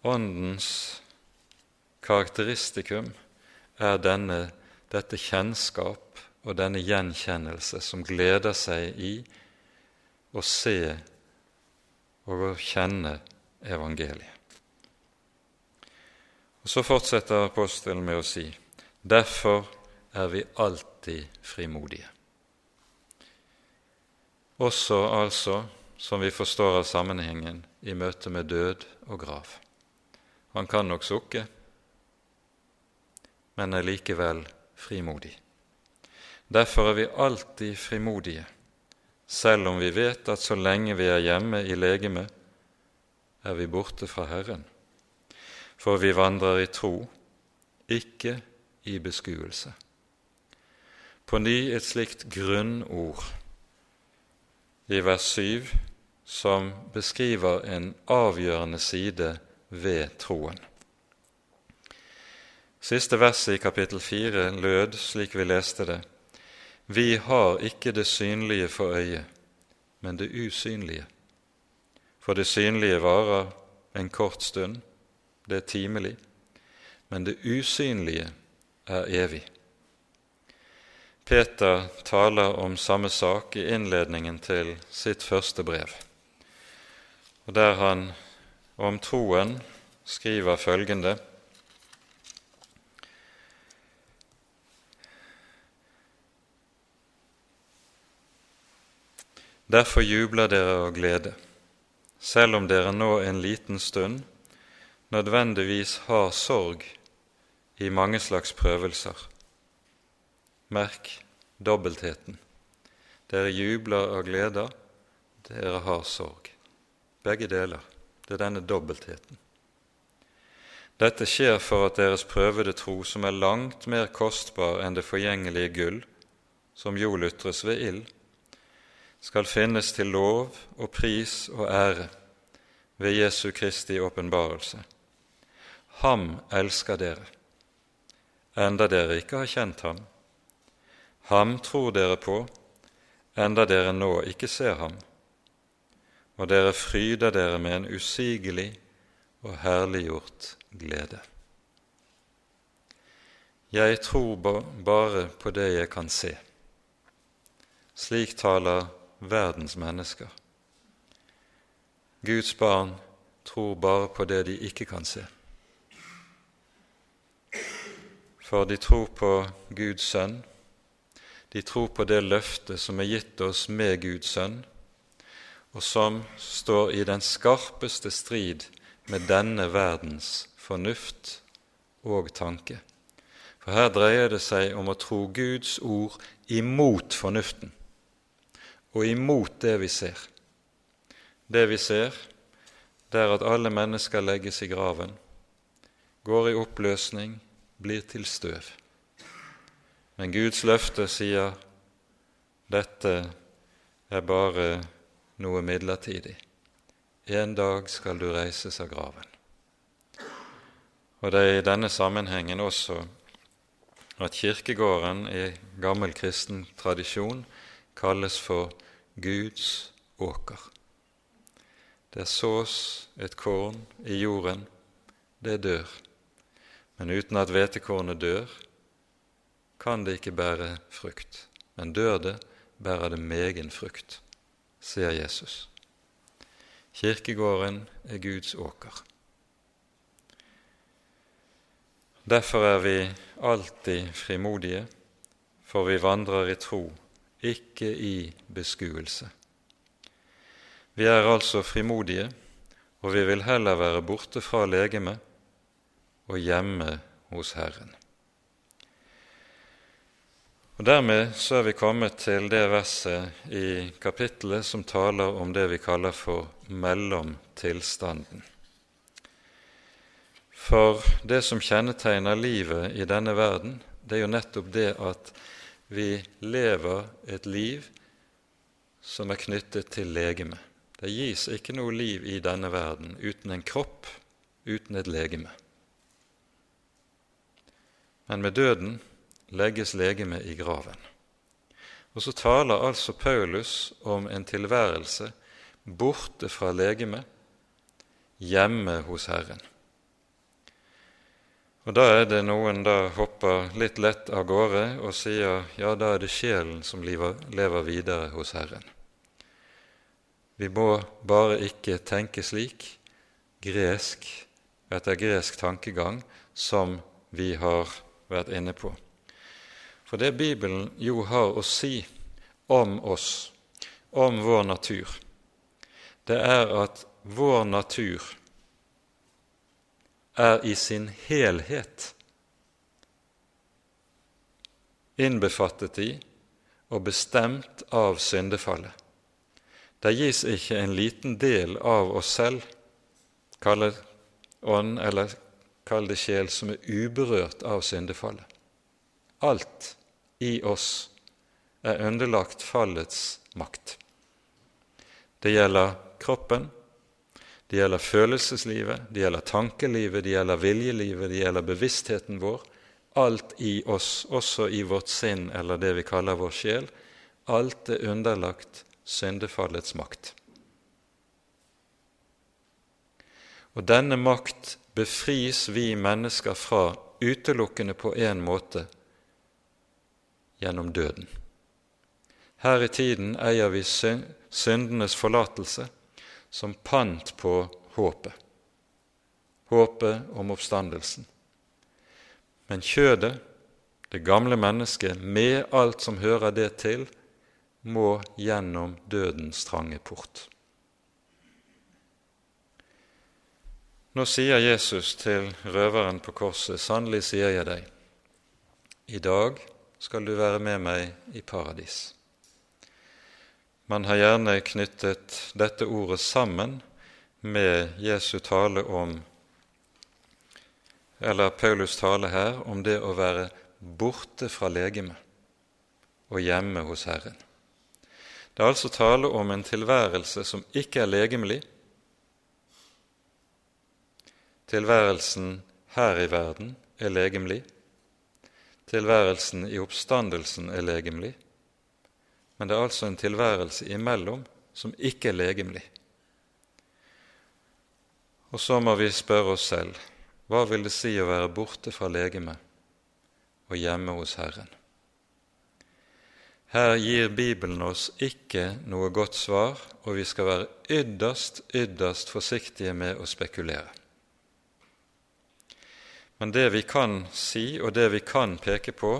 Åndens karakteristikum er denne, dette kjennskap og denne gjenkjennelse som gleder seg i å se og å kjenne evangeliet. Og Så fortsetter apostelen med å si derfor er vi alltid frimodige. Også altså, som vi forstår av sammenhengen, i møte med død og grav. Han kan nok sukke, men er likevel frimodig. Derfor er vi alltid frimodige, selv om vi vet at så lenge vi er hjemme i legemet, er vi borte fra Herren. For vi vandrer i tro, ikke i beskuelse. På ny et slikt grunnord i vers 7 som beskriver en avgjørende side ved troen. Siste verset i kapittel 4 lød slik vi leste det.: Vi har ikke det synlige for øyet, men det usynlige. For det synlige varer en kort stund, det er timelig, men det usynlige er evig. Peter taler om samme sak i innledningen til sitt første brev, og der han om troen skriver følgende. Derfor jubler dere av glede, selv om dere nå en liten stund nødvendigvis har sorg i mange slags prøvelser. Merk dobbeltheten. Dere jubler av glede, dere har sorg. Begge deler. Det er denne dobbeltheten. Dette skjer for at deres prøvede tro, som er langt mer kostbar enn det forgjengelige gull, som jo lutres ved ild, skal finnes til lov og pris og ære ved Jesu Kristi åpenbarelse. Ham elsker dere, enda dere ikke har kjent ham. Ham tror dere på, enda dere nå ikke ser ham. Og dere fryder dere med en usigelig og herliggjort glede. Jeg tror bare på det jeg kan se. Slik taler verdens mennesker. Guds barn tror bare på det de ikke kan se. For de tror på Guds sønn, de tror på det løftet som er gitt oss med Guds sønn, og som står i den skarpeste strid med denne verdens fornuft og tanke. For her dreier det seg om å tro Guds ord imot fornuften og imot det vi ser. Det vi ser, det er at alle mennesker legges i graven, går i oppløsning, blir til støv. Men Guds løfte sier dette er bare noe midlertidig. En dag skal du reises av graven. Og det er i denne sammenhengen også at kirkegården i gammel kristen tradisjon kalles for Guds åker. Der sås et korn i jorden, det dør. Men uten at hvetekornet dør, kan det ikke bære frukt. Men dør det, bærer det megen frukt, sier Jesus. Kirkegården er Guds åker. Derfor er vi alltid frimodige, for vi vandrer i tro ikke i beskuelse. Vi er altså frimodige, og vi vil heller være borte fra legemet og hjemme hos Herren. Og Dermed så er vi kommet til det verset i kapittelet som taler om det vi kaller for mellomtilstanden. For det som kjennetegner livet i denne verden, det er jo nettopp det at vi lever et liv som er knyttet til legeme. Det gis ikke noe liv i denne verden uten en kropp, uten et legeme. Men med døden legges legemet i graven. Og så taler altså Paulus om en tilværelse borte fra legemet, hjemme hos Herren. Og Da er det noen da hopper litt lett av gårde og sier ja, da er det sjelen som lever videre hos Herren. Vi må bare ikke tenke slik, gresk, etter gresk tankegang, som vi har vært inne på. For det Bibelen jo har å si om oss, om vår natur, det er at vår natur er i sin helhet innbefattet i og bestemt av syndefallet. Det gis ikke en liten del av oss selv, kall det ånd eller kall det sjel, som er uberørt av syndefallet. Alt i oss er underlagt fallets makt. Det gjelder kroppen, det gjelder følelseslivet, det gjelder tankelivet, det gjelder viljelivet, det gjelder bevisstheten vår. Alt i oss, også i vårt sinn eller det vi kaller vår sjel, alt er underlagt syndefallets makt. Og denne makt befris vi mennesker fra utelukkende på én måte gjennom døden. Her i tiden eier vi syndenes forlatelse som pant på håpet, håpet om oppstandelsen. Men kjødet, det gamle mennesket, med alt som hører det til, må gjennom dødens trange port. Nå sier Jesus til røveren på korset, sannelig sier jeg deg, i dag skal du være med meg i paradis. Man har gjerne knyttet dette ordet sammen med Jesu tale om eller Paulus tale her om det å være borte fra legemet og hjemme hos Herren. Det er altså tale om en tilværelse som ikke er legemlig, Tilværelsen her i verden er legemlig. Tilværelsen i oppstandelsen er legemlig. Men det er altså en tilværelse imellom som ikke er legemlig. Og så må vi spørre oss selv hva vil det si å være borte fra legemet og hjemme hos Herren? Her gir Bibelen oss ikke noe godt svar, og vi skal være ytterst, ytterst forsiktige med å spekulere. Men det vi kan si, og det vi kan peke på,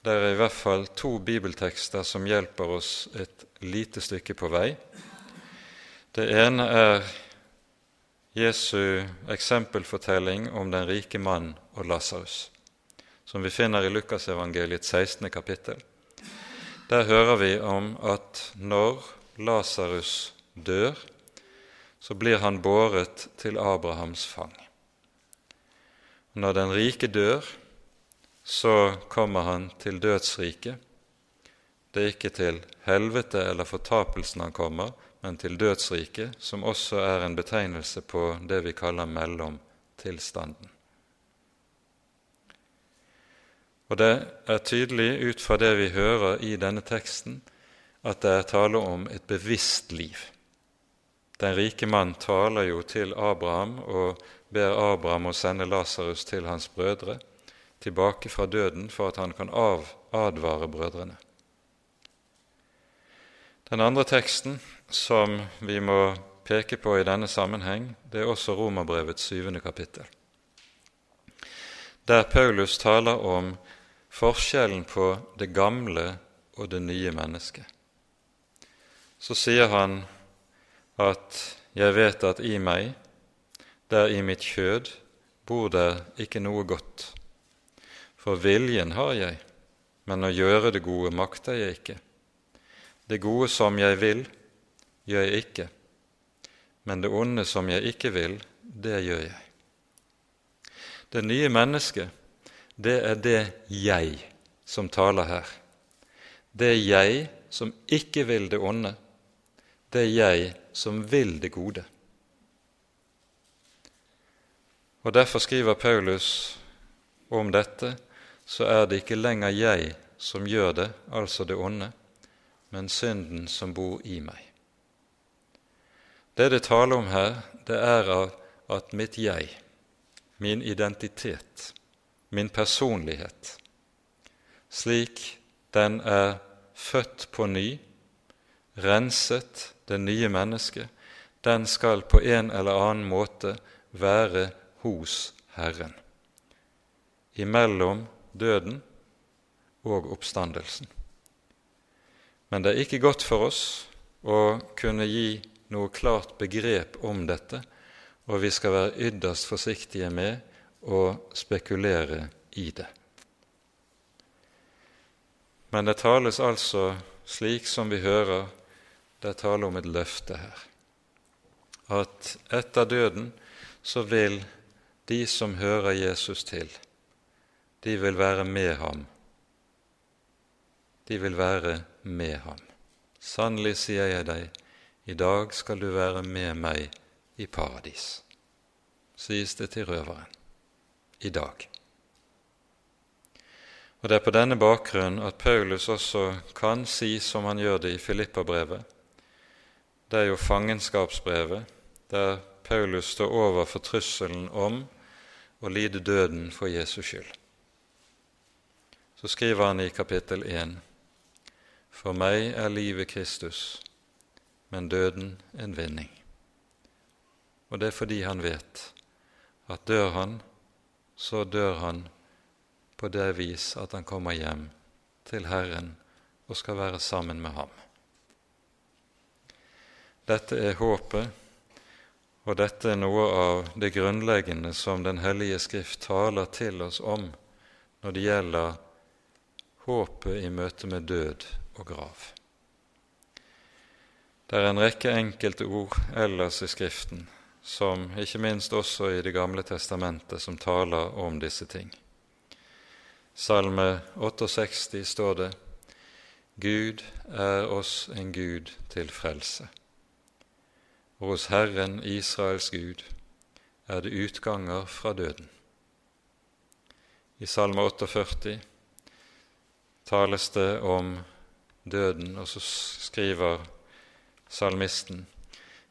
det er i hvert fall to bibeltekster som hjelper oss et lite stykke på vei. Det ene er Jesu eksempelfortelling om den rike mann og Lasarus, som vi finner i Lukasevangeliets 16. kapittel. Der hører vi om at når Lasarus dør, så blir han båret til Abrahams fang. Når den rike dør, så kommer han til dødsriket. Det er ikke til helvete eller fortapelsen han kommer, men til dødsriket, som også er en betegnelse på det vi kaller mellomtilstanden. Og det er tydelig ut fra det vi hører i denne teksten, at det er tale om et bevisst liv. Den rike mann taler jo til Abraham og ber Abraham å sende Lasarus til hans brødre tilbake fra døden for at han kan advare brødrene. Den andre teksten som vi må peke på i denne sammenheng, det er også Romerbrevets syvende kapittel, der Paulus taler om forskjellen på det gamle og det nye mennesket. Så sier han at 'jeg vet at i meg' der i mitt kjød bor der ikke noe godt. For viljen har jeg, men å gjøre det gode makter jeg ikke. Det gode som jeg vil, gjør jeg ikke, men det onde som jeg ikke vil, det gjør jeg. Det nye mennesket, det er det jeg som taler her. Det jeg som ikke vil det onde, det jeg som vil det gode. Og Derfor skriver Paulus om dette, så er det ikke lenger jeg som gjør det, altså det onde, men synden som bor i meg. Det det taler om her, det er at mitt jeg, min identitet, min personlighet, slik den er født på ny, renset, det nye mennesket, den skal på en eller annen måte være hos Herren, imellom døden og oppstandelsen. Men det er ikke godt for oss å kunne gi noe klart begrep om dette, og vi skal være ytterst forsiktige med å spekulere i det. Men det tales altså slik som vi hører, det er tale om et løfte her. At etter døden så vil de som hører Jesus til, de vil være med ham. De vil være med ham. Sannelig sier jeg deg, i dag skal du være med meg i paradis, sies det til røveren. I dag. Og Det er på denne bakgrunn at Paulus også kan si som han gjør det i Filippabrevet. Det er jo fangenskapsbrevet, der Paulus står overfor trusselen om å lide døden for Jesus skyld. Så skriver han i kapittel 1.: For meg er livet Kristus, men døden en vinning. Og det er fordi han vet at dør han, så dør han på det vis at han kommer hjem til Herren og skal være sammen med ham. Dette er håpet, og dette er noe av det grunnleggende som Den hellige Skrift taler til oss om når det gjelder håpet i møte med død og grav. Det er en rekke enkelte ord ellers i Skriften, som ikke minst også i Det gamle testamentet, som taler om disse ting. Salme 68 står det:" Gud er oss en Gud til frelse og hos Herren Israels Gud er det utganger fra døden. I Salme 48 tales det om døden, og så skriver salmisten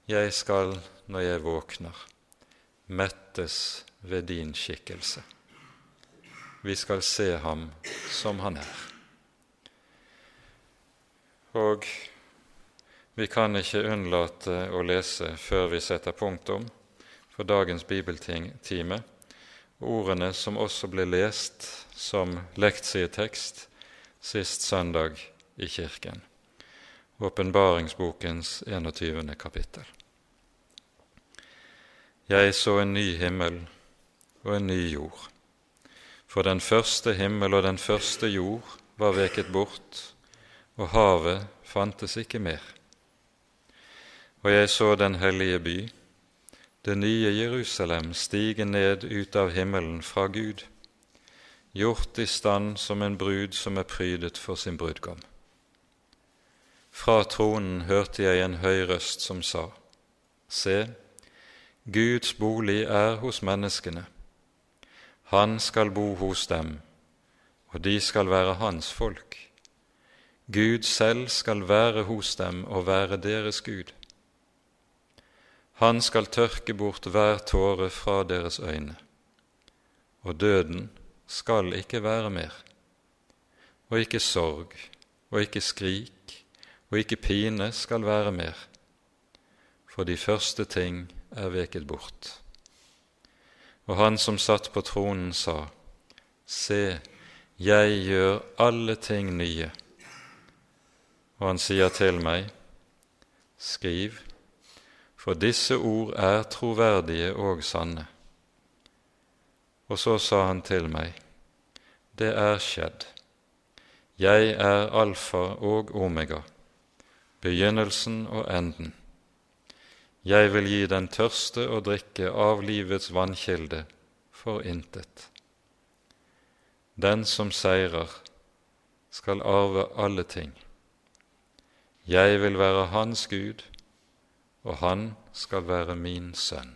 Jeg skal, når jeg våkner, mettes ved din skikkelse. Vi skal se ham som han er. Og vi kan ikke unnlate å lese før vi setter punktum for dagens bibeltime, ordene som også ble lest som lektsietekst sist søndag i kirken, åpenbaringsbokens 21. kapittel. Jeg så en ny himmel og en ny jord, for den første himmel og den første jord var veket bort, og havet fantes ikke mer. Og jeg så den hellige by, det nye Jerusalem, stige ned ut av himmelen fra Gud, gjort i stand som en brud som er prydet for sin brudgom. Fra tronen hørte jeg en høy røst som sa, Se, Guds bolig er hos menneskene. Han skal bo hos dem, og de skal være hans folk. Gud selv skal være hos dem og være deres Gud. Han skal tørke bort hver tåre fra deres øyne, og døden skal ikke være mer, og ikke sorg, og ikke skrik, og ikke pine skal være mer, for de første ting er veket bort. Og han som satt på tronen, sa, Se, jeg gjør alle ting nye. Og han sier til meg, Skriv, for disse ord er troverdige og sanne. Og så sa han til meg, Det er skjedd. Jeg er alfa og omega, begynnelsen og enden. Jeg vil gi den tørste å drikke av livets vannkilde for intet. Den som seirer, skal arve alle ting. Jeg vil være hans Gud, og han skal være min sønn.